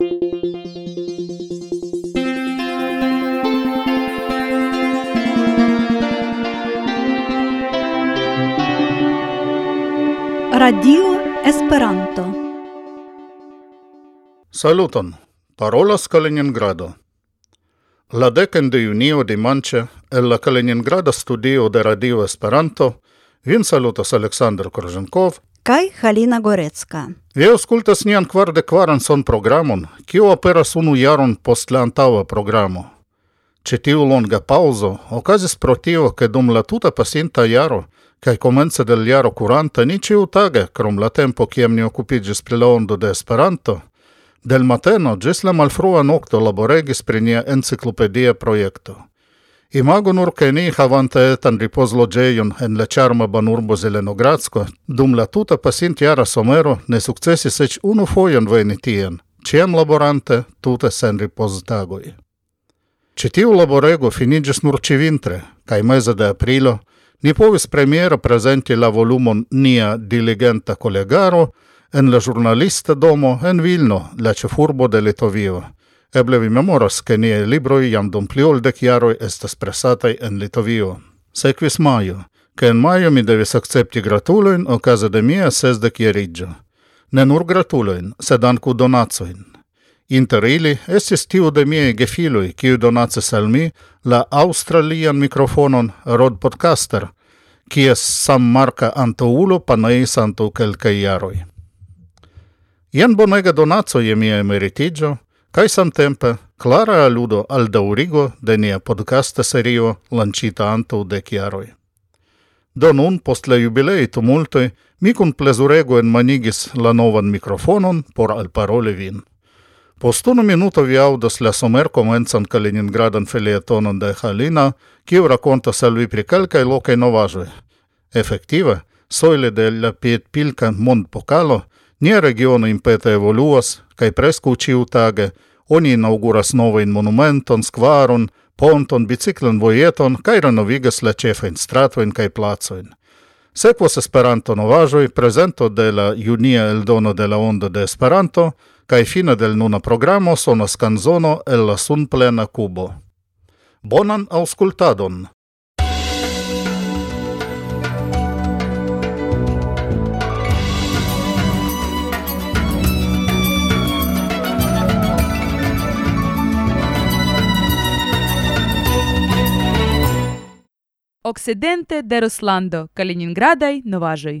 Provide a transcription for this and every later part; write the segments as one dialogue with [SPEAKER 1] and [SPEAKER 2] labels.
[SPEAKER 1] Radio Esperanto
[SPEAKER 2] Saluton, parolas Kaliningrado. La decen de junio dimanche, el la Kaliningrada studio de Radio Esperanto, vin salutas Aleksandr Korzenkov,
[SPEAKER 1] kai Halina Gorecka.
[SPEAKER 2] Vi auskultas nian kvarde kvaran son programon, kiu aperas unu jaron post la antava programo. Ce tiu longa pauzo, okazis pro tio, ke dum la tuta pasinta jaro, kai komence del jaro kuranta, ni ciu tage, krom la tempo kiem ni okupigis pri la ondo de Esperanto, del mateno gis la malfrua nocto laboregis pri nia enciklopedia projekto. Imago nur che ni havante etan ripozloĝejon en la charma banurbo Zelenogradsko, dum la tuta pasintjara somero ne sukcesis eĉ unu foion veni tien, ĉiam laborante tute sen ripoztagoj. tagoi. Citiu laborego finigis nur civintre, cae meze de aprilo ni povis premiera presenti la volumon Nia diligenta kolegaro en la giornalista domo en Vilno, la cefurbo de Litovio Eble vi memoras, ke niaj libroj jam dum pli ol dek jaroj estas presataj en Litovio. Sekvis majo, ke en majo mi devis akcepti gratulojn okaze de mia sesdekjariĝo. Ne nur gratulojn, sed ankaŭ donacojn. Inter ili estis tiu de miaj gefiloj, kiu donacis al mi la aŭstralian mikrofonon Rod Podcaster, kies sammarka antaŭulo paneis antaŭ kelkaj jaroj. Jen bonega donaco je mia emeritiĝo, kaj samtempe Clara aludo al daurigo de nia podcasta serio lancita anto de chiaroi. Do nun post la jubilei tumultoi, mi kun plezurego enmanigis la novan microfonon por alparoli vin. Post unu minuto vi aŭdas la somerkomencan Kaliningradan felietonon de Halina, kiu racontas al vi pri calcai locai novajoi. Efective, soile de la piedpilka mondpokalo – Nie regiono impete evoluas, kai presku ciu tage, oni inauguras novain monumenton, skvaron, ponton, biciclan vojeton, kai renovigas la cefein stratoin kai placoin. Sekvos Esperanto novaĵoj, prezento de la junia eldono de la Ondo de Esperanto kai fina del nuna programo sonas canzono el la sunplena Kubo. Bonan aŭskultadon!
[SPEAKER 3] Occidente de Ruslando, Kaliningradai, Novajoi.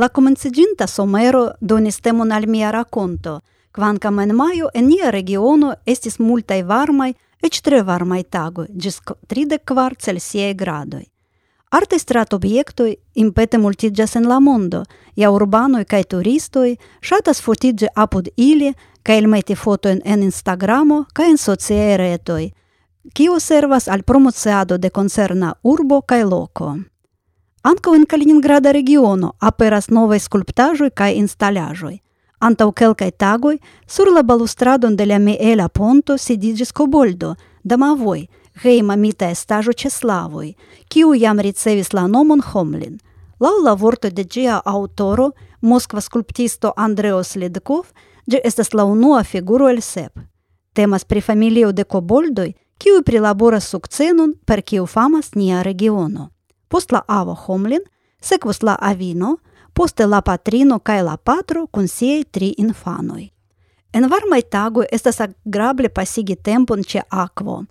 [SPEAKER 1] La komenciĝinta somero donis temon al mia raconto, quancam en maio en nia regiono estis multaj varmai, ec tre varmai tagu, ĝis 34 Celsiaj gradoj. strat obiectoi impete multiĝas en la mondo, ja urbanoi kaj turistoi ŝatas fotiĝi apud ili kaj ilmeti fotojn en Instagramo kaj en sociae retoi, – kiu servas al promoceado de concerna urbo kaj loko. Ankaŭ en Kaliningrada regiono aperas novaj skulptaĵoj kaj instalaĵoj. Antaŭ kelkaj tagoj sur la balustradon de la Miela ponto sidiĝis koboldo, damavoj, hejma mita estaĵo ĉe slavoj, kiu jam ricevis la nomon Homlin. Laŭ la vorto de ĝia aŭtoro, moskva skulptisto Andreos Ledkov, ĝi estas la unua figuro el sep. Temas pri familio de koboldoj, kiu prilaboras sukcenon per kiu famas фамас regiono. Post la аво хомлин, sekvos авино, avino, ла la patrino kaj три patro Енвар siaj tri infanoj. En грабле tagoj estas agrable pasigi tempon ĉe akvo.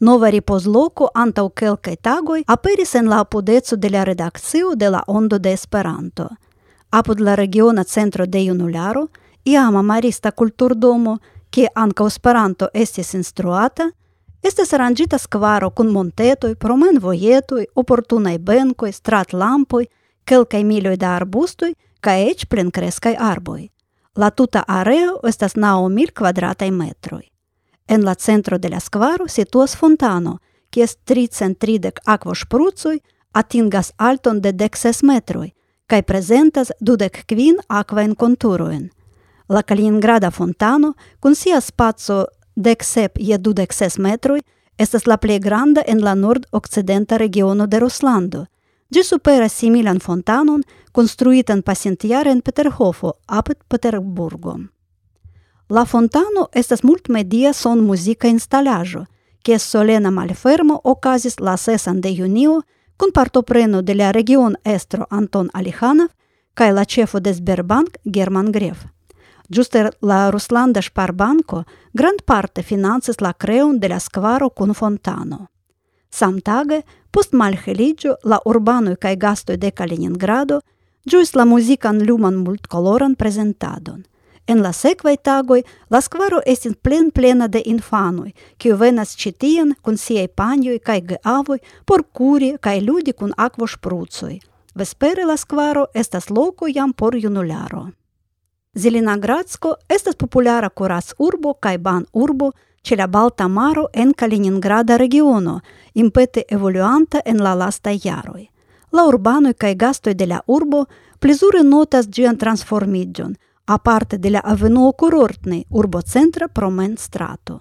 [SPEAKER 1] Nova ripozloko antaŭ kelkaj tagoj aperis en la apudeco de la redakcio de la Ondo de Esperanto. Apud la regiona centro de junularo, iama marista kulturdomo, kie ankaŭ Esperanto estis instruata, Estes arrangita skvaro kun montetoj, promenvojetoj, oportunaj benkoj, stratlampoj, kelkaj miloj da arbustoj kaj eĉ plenkreskaj arboj. La tuta areo estas naŭ mil kvadrataj metroj. En la centro de la skvaro situas fontano, kies tricentridek akvoŝprucoj atingas alton de dek ses metroj kaj prezentas dudek kvin akvajn konturojn. La Kaliningrada fontano kun sia spaco Дексеп е дудексес метрој, ses metroi, estas la plei granda en la nord-occidenta regiono de Ruslando. Gi supera similan fontanon, construitan pacientiare en Peterhofo, apet Peterburgo. La fontano estas multmedia son musica installajo, che solena malfermo okazis la sesan de junio kun partopreno de la region Anton Alichanov kaj la ĉefo de Sberbank German Gref. Giuster la Ruslanda Sparbanko grand parte financis la creon de la skvaro kun fontano. Samtage, post malheligio, la urbanoj kaj gastoj de Kaliningrado ĝuis la muzikan luman multkoloran prezentadon. En la sekvaj tagoj la skvaro estis plen plena de infanoj, kiu venas ĉi tien kun siaj panjoj kaj geavoj por kuri kaj ludi kun akvoŝprucoj. Vespere la skvaro estas loko jam por junularo. Zelenogradsko estas populara kuras urbo kaj ban urbo ĉe la Balta Maro en Kaliningrada regiono, impete evoluanta en la lastaj jaroj. La urbanoj kaj gastoj de la urbo plezure notas ĝian transformiĝon, aparte de la avenuo kurortnej urbocentra promenstrato.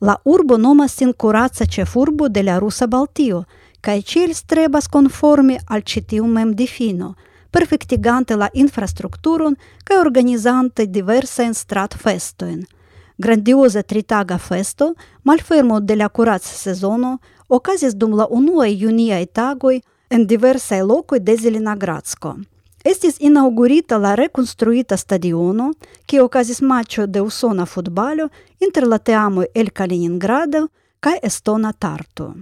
[SPEAKER 1] La urbo nomas sin kuraca ĉefurbo de la Rusa Baltio kaj ĉiel strebas konforme al ĉi tiu mem difino – perfectigante la infrastructuron kaj organizante diversajn stratfestojn. Grandioza tritaga festo, malfermo de la kurac sezono, okazis dum la unuaj juniaj tagoj en diversaj lokoj de Zelenogradsko. Estis inaugurita la rekonstruita stadiono, ki okazis matĉo de usona futbalo inter la teamoj el Kaliningrado kaj Estona Tartu.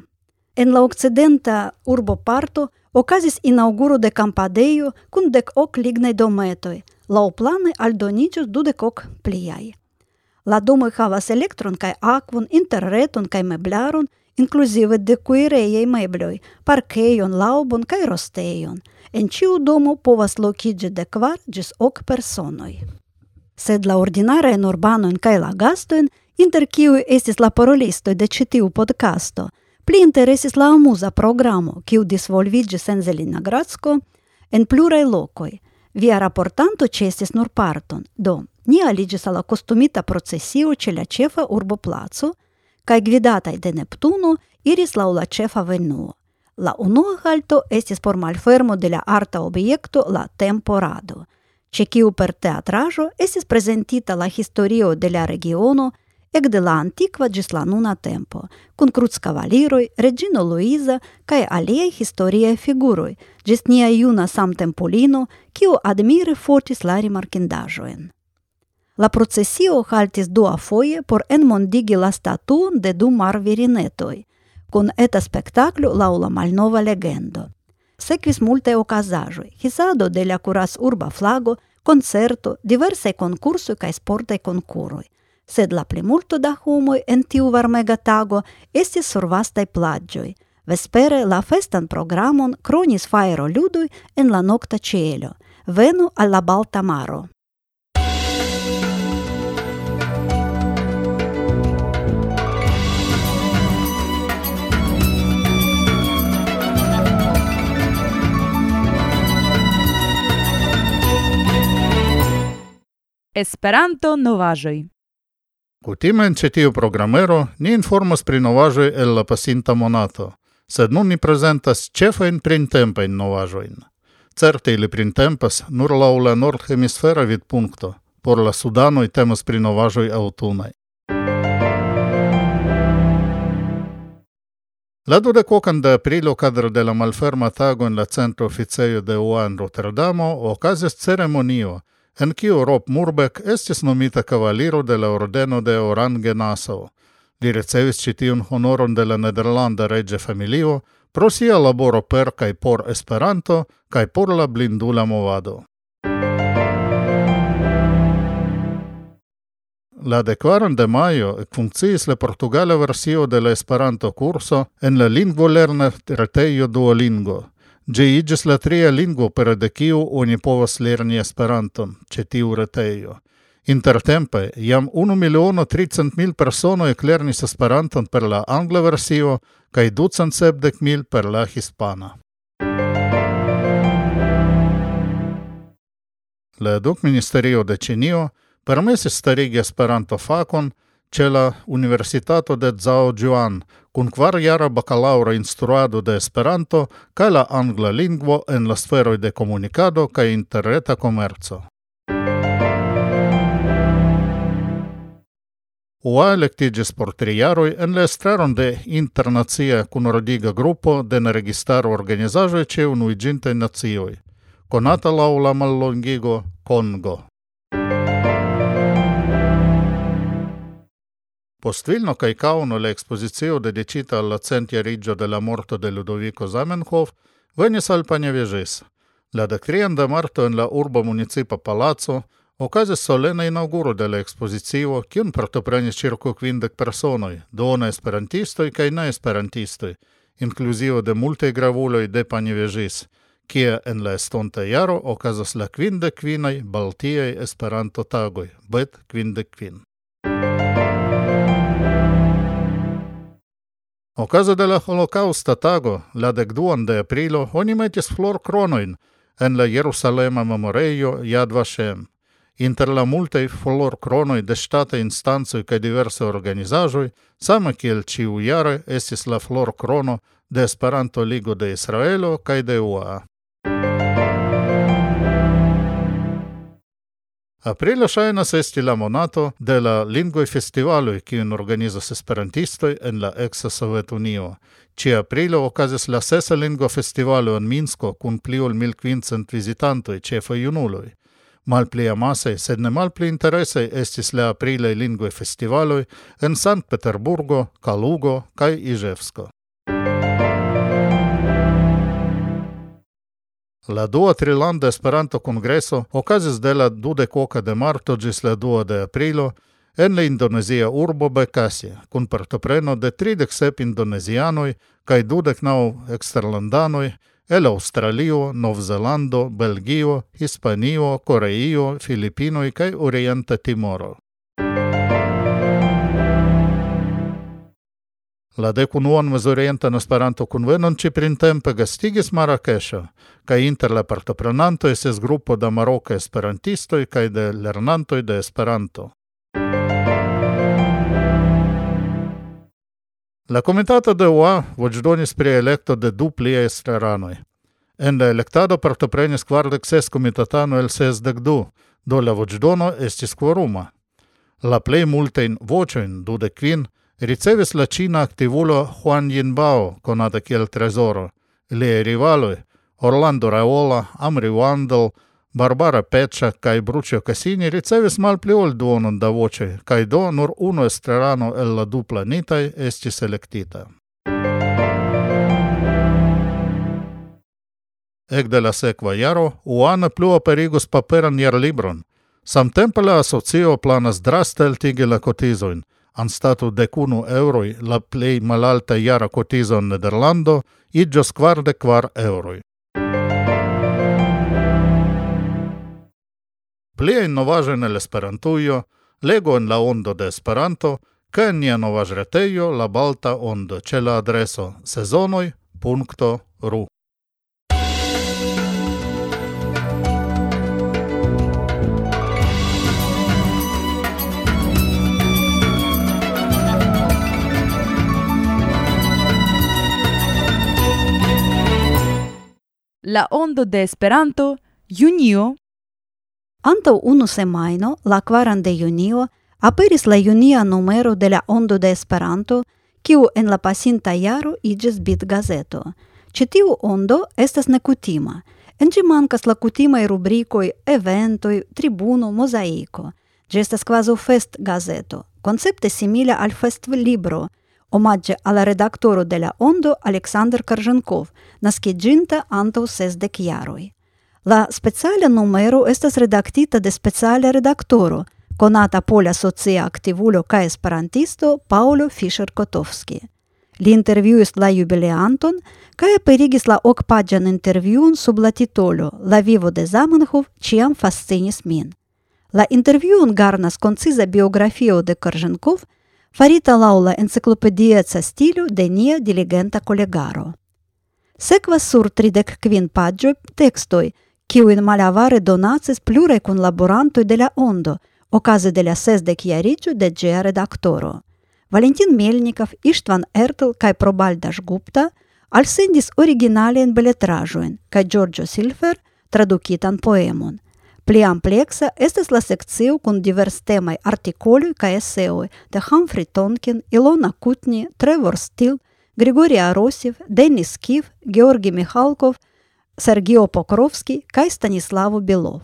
[SPEAKER 1] En la okcidenta urboparto Okazis inauguro de kampadejo kun dek ok lignaj dometoj, laŭplane aldoniĝus dudek ok pliaj. La domoj havas elektron kaj akvon, interreton kaj meblaron, inkluzive de kuirejaj mebloj, parkejon, laŭbon kaj rostejon. En ciu domo povas lokiĝi de kvar ĝis ok personoj. Sed la ordinarajn en urbanojn kaj la gastojn, inter kiuj estis la parolistoj de ĉi tiu podkasto – pli interesis la amuza programo, kiu disvolviĝis en Zelinagradsko en pluraj lokoj. Via raportanto ĉesis nur parton, do ni aliĝis al la kostumita procesio ĉe la ĉefa urboplaco kaj gvidataj de Neptuno iris laŭ la ĉefa venuo. La unua halto estis por malfermo de la arta objekto la temporado, ĉe kiu per teatraĵo estis prezentita la historio de la regiono ekde la antikva ĝis la nuna tempo, kun kruckavaliroj, Reĝino Luiza kaj aliaj historiaj figuroj, ĝis nia juna samtempolino, kiu admire fotis la rimarkindaĵojn. La procesio haltis duafoje por enmondigi la statuon de du marvirinetoj, con eta spektaklo la la malnova legendo. Sequis multe okazaĵoj, hisado de la curas urba flago, concerto, diversaj konkursoj kaj sporte concuroi. – Sed la plimulto da humoi en tiu varmega tago estis sur vastai plagioi. Vespere la festan programon cronis faero ludui en la nocta cielo. Venu alla Balta Maro.
[SPEAKER 3] Esperanto novaĵoj.
[SPEAKER 2] Kutime en citiu programero ni informas pri novaĵoj el la pasinta monato, sed nun ni prezentas ĉefajn printempajn novaĵojn. Certe ili printempas nur laŭ la nordhemisfera vidpunkto, por la sudanoj temas pri novaĵoj aŭtunaj. La dudekokan de aprilo kadre de la malferma tago en la centro oficejo de UA en Rotterdamo okazis ceremonio – en kiu Rob Murbeck estis nomita kavaliro de la ordeno de Orange Nassau. Li ricevis ĉi tiun honoron de la nederlanda reĝa familio pro sia laboro per kaj por Esperanto kaj por la blindula movado. La declaron de maio funkciis la portugala versio de la Esperanto curso en la lingvo lerna reteio Duolingo – Igis la tria lingvo per de kiu oni povas lerni Esperanton ĉe tiu retejo. Intertempe jam 1 miliono 300 mil persono eklernis Esperanton per la angla versio kaj 270 mil per la hispana. La eduk ministerio de Ĉinio permesis starigi Esperanto fakon ce la Universitato de Zhao Juan, kun kvarjara bakalaura instruado de Esperanto kaj la angla lingvo en la sferoj de komunikado kaj interreta komerco. UA elektiĝis por tri jaroj en la estraron de internacia kunrodiga grupo de neregistaro organizaĵoj ĉe Unuiĝintaj Nacioj, konata laŭ la mallongigo Kongo. Postelno che cavano le esposizioni dedicate alla cent'eriggio della morte di Ludovico Zamenhof vennero al Paneveges. La decrienda morte nella urba municipa palazzo Ocaze so le na inauguro de la ekspozicio, kiun partoprenis cirko kvindek personoj, duono esperantistoj kaj ne esperantistoj, inkluzive de multaj gravuloj de Panevežis, kie en la estonta jaro okazas la kvindek kvinaj Baltijaj Esperanto tagoj, bet kvindek kvin. Okaze de la holocausta tago, la decduan de aprilo, oni metis flor cronoin en la Jerusalema memoreio Yad Vashem. Inter la multe flor cronoi de state instanco kaj diversaj organizajoi, sama kiel ĉiujare estis la flor crono de Esperanto Ligo de Israelo kaj de UAA. Aprilo ŝajnas esti la monato de la lingvoj festivaloj, kiujn organizas esperantistoj en la eksa Sovetunio. Ĉe aprilo okazis la sesa lingva festivalo en Minsko kun pli ol mil kvincent vizitantoj, ĉefe junuloj. Malpli amasaj, sed ne malpli interesaj estis la aprilaj lingvaj festivaloj en Sankt-Peterburgo, Kalugo kaj Iĵevsko. La dua trilanda Esperanto-kongreso okazis de la dudekoka de marto ĝis la dua de aprilo en la indonezia urbo Bekasi, kun partopreno de tridek sep indonezianoj kaj dudek naŭ eksterlandanoj el Australio, Novzelando, Belgio, Hispanio, Koreio, Filipinoj kaj Orienta Timoro. La decunuonmës orienten Esperanto kunvenon që printempe gastigis Marakesho, kaj inter la partoprenantoj ses grupo da maroka esperantistoj kaj de lernantoj de Esperanto. La komitato de UA voĉdonis pri elekto de du pliaj estraranoj. En la elektado partoprenis kvardek ses komitatano el sesdek du, do la voĉdono estis kvoruma. La plej multajn voĉojn, dudek kvin, Riceve attivò Juan Yinbao con aquel tesoro. Le rivali Orlando Raola, Amri Wandel, Barbara Peccia, kaj Brucio Cassini ricevis malpliol duonon da voce, kaj do nur uno estrarano el la du planetaj estis elektita. Ekde la sekva jaro Uana plu aperigos paperan jarlibron, samtempe la asocio planas draste eltigi la kotizojn, cotizoin, anstatu decunu euroi la plei malalta iara cotizo in Nederlando, igios quarde quar euroi. Plei novaje nel Esperantujo, lego in la ondo de Esperanto, ca in nia novaj retejo la balta ondo, ce la adreso sezonoi.ru.
[SPEAKER 3] La Ondo de Esperanto, junio.
[SPEAKER 1] Anto unu semaino, la quaran de junio, aperis la junia numero de la Ondo de Esperanto, kiu en la pasinta jaro iĝis bitgazeto. Ĉi tiu ondo estas nekutima. En ĝi mankas la kutimaj rubrikoj, eventoj, tribuno, mozaiko. Ĝi estas kvazaŭ festgazeto, koncepte simila al festlibro, Омадже ала редактору деля Ондо Александр Карженков, на скеджинта Антов Сездек Јарој. La speciala numero estas redaktita de speciala redaktoro, konata pola Пауло Фишер Котовски. Ли Paolo Fischer-Kotovski. Li intervjuis la jubileanton kaj aperigis la okpaĝan intervjuon sub Ла titolo La vivo de Zamenhof ĉiam fascinis min. La intervjuon garnas konciza biografio de Korženkov – farita laula la enciklopedieca stilu de nia diligenta collegaro. Sekvas sur tridek kvin paĝoj tekstoj, kiujn malavare donacis pluraj kunlaborantoj de la Ondo okaze de la sesdekjariĝo de gea redaktoro. Valentin Melnikov, Ištvan Ertel kaj Probalda Ŝgupta alsendis originalajn beletraĵojn kaj Giorgio Silfer tradukitan poemon – Pli ampleksa estas la sekcio kun diverstemaj artikoloj kaj eseoj de Humphrey Tonkin, Ilona Kutni, Trevor Steele, Grigori Arosiev, Denis Kiv, Georgi Mihalkov, Sergio Pokrovski kaj Stanislavo Belov.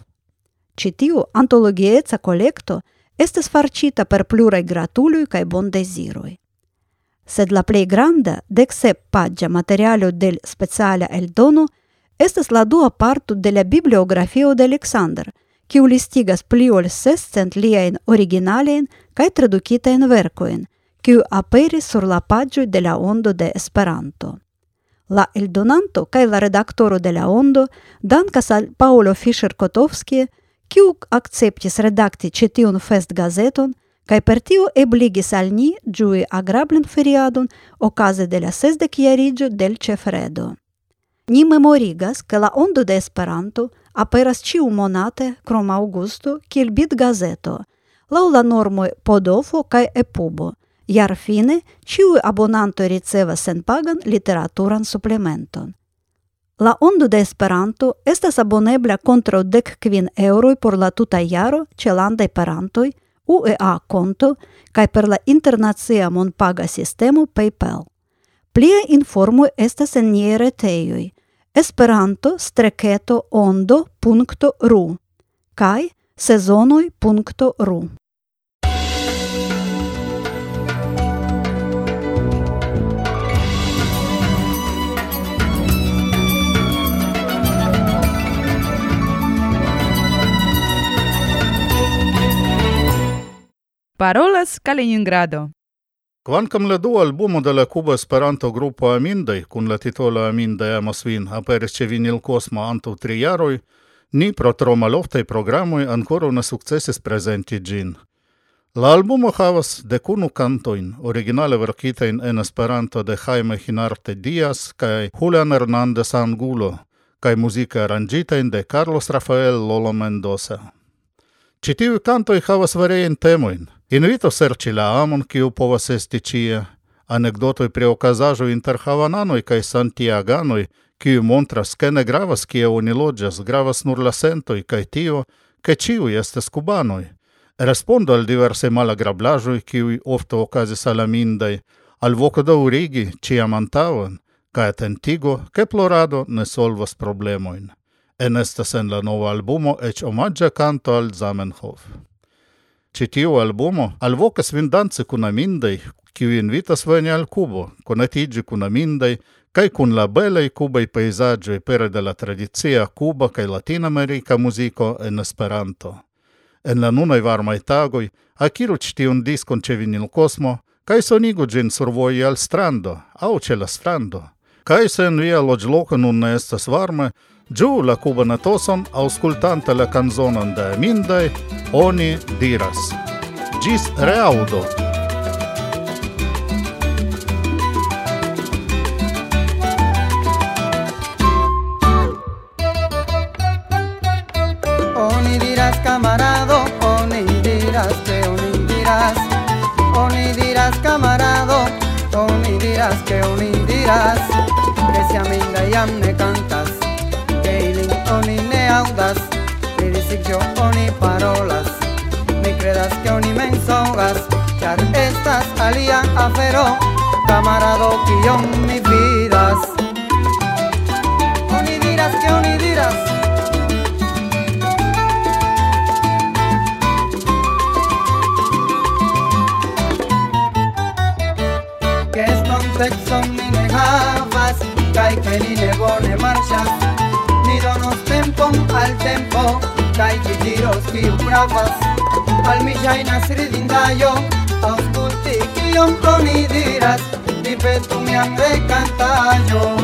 [SPEAKER 1] Ĉi tiu antologieca kolekto estas farcita per pluraj gratuloj kaj bondeziroj. Sed la plej granda, deksep paĝa materialo del speciala eldono – estas la dua parto de la bibliografio de Alexander, kiu listigas pli ol sescent liajn originalajn kaj tradukitajn verkojn, kiu aperis sur la paĝoj de la Ondo de Esperanto. La eldonanto kaj la redaktoro de la Ondo dankas al Paolo Fischer-Kotovski, kiu akceptis redakti ĉi tiun festgazeton kaj per tio ebligis al ni ĝui agrablen feriadon okaze de la sesdekjariĝo del l' ĉefredo. Ni memorigas ke la ondo de Esperanto aperas ĉiu monate krom aŭgusto kiel bitgazeto laŭ la normoj Podofo kaj Epubo. Jarfine ĉiuj abonanto ricevas senpagan literaturan suplementon. La Ondo de Esperanto estas abonebla kontraŭ dek kvin eŭroj por la tuta jaro ĉe landaj parantoj, UEA konto kaj per la internacia monpaga sistemo PayPal. Plia informo estas en nie retejoj esperanto-ondo.ru kai sezonoi.ru.
[SPEAKER 3] Parolas Kaliningrado.
[SPEAKER 2] Quancam la dua albumo de la Cuba Esperanto-grupo Amindai, kun la titolo Amindai Amos vin, aperis ce vinil Cosmo antaŭ tri jaroi, ni pro tro maloftai programoj ancora ne successis presenti gin. La albumo havas dekunu kantojn, originale verkitajn en Esperanto de Jaime Hinarte Diaz kaj Julian Hernández Angulo, kaj muzike aranĝitajn de Carlos Rafael Lolo Mendoza. Citiu cantoi kantoj havas variajn temoin – Invito serci la amon kiu povas esti cia, anekdotoi pri okazaĵoj inter havananoj kaj santiaganoj, kiu montras ke ne gravas kie oni loĝas, gravas nur la sentoj kaj tio, ke ĉiuj estas kubanoj. Respondo al diversaj malagrablaĵoj, kiuj ofte okazis al amindaj, alvoko daŭrigi ĉiam antaŭen, kaj atentigo, ke plorado ne solvas problemojn. Enestas en la nova albumo eĉ omaĝa kanto al Zamenhof. Citio al bomo, al vo che svindanze con amindei, che vi invita a svegna al cubo, con atigi con amindei, kaj con la bella e cuba i paesaggi e pere della tradizia Cuba kaj Latina America musico en Esperanto. En la nunaj varmaj tagoj, akiruč tiun diskon čevinil kosmo, kaj so nigođin survoji al strando, auče la strando. Kaj se en via lođ lokon un ne estas varme, Giù la cubana toson, auscultante la canzonon de Mindai, oni diras. Gis reaudo!
[SPEAKER 4] Oni diras camarado, oni diras que oni diras. Oni diras camarado, oni diras que oni diras. Que si a Mindai am ne cantas, deudas, ni dissecció ni paroles, ni credes que un immens hogas, car estas alia afero, camarado que yo mi vidas. Oni dirás que oni dirás, que es contexto ni negabas, que ni negó ni marchas, al tempo Taikijirozki pravas Al mi jaina sridindayo Auskulti kion oni diras Ripetu mian rekantaĵon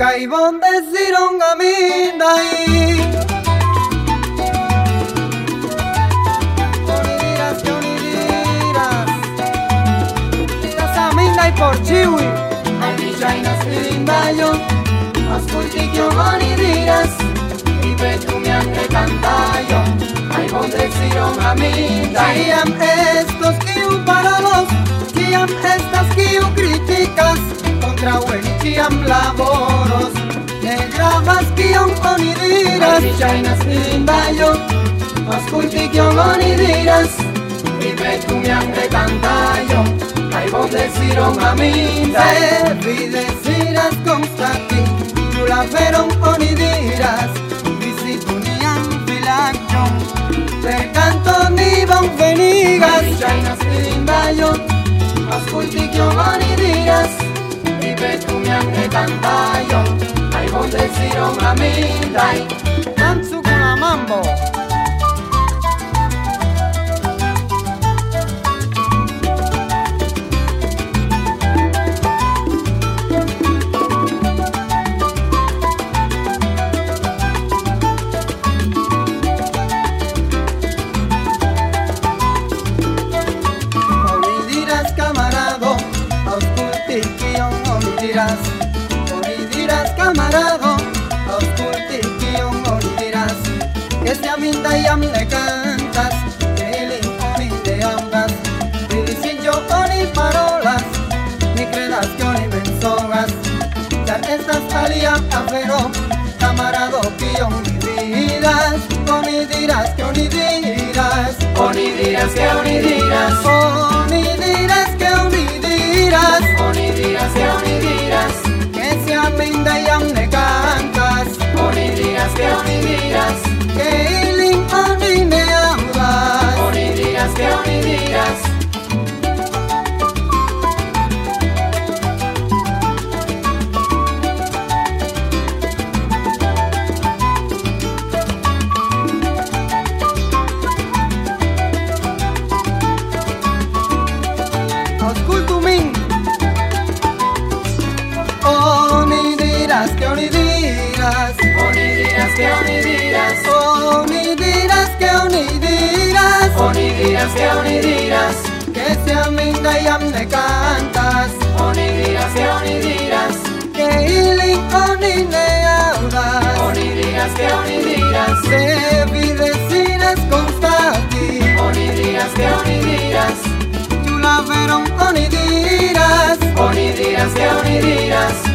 [SPEAKER 4] Kaj bonde ziron amindaj Oni diras, ke oni diras. Estas amindaj por ĉiuj Al mi ŝajnas lindaĵon masturtikio honi diraz Ipetumian rekantaio Aibon trezion aminta Kiam estos kiu paralos Kiam estas kiu kritikas Kontra ueni kiam laboros Ne gravas kion oni diras Mi ŝajnas lindajo Aŭskulti kion oni diras Ipetumian rekantajo Aibon deziron aminta Se vi deziras konstati Kulafero onidiras, bizi punian filakjon, per canto ni van venigas, chainas lindayon, askultik yon onidiras, ibetumian etantayon, ay gondesiron amindai, Tanzu con mambo. confío unidas, unidirás que unidirás, unidirás que unidirás, unidirás que unidirás, unidirás que unidirás. unidirás, unidirás que unidirás.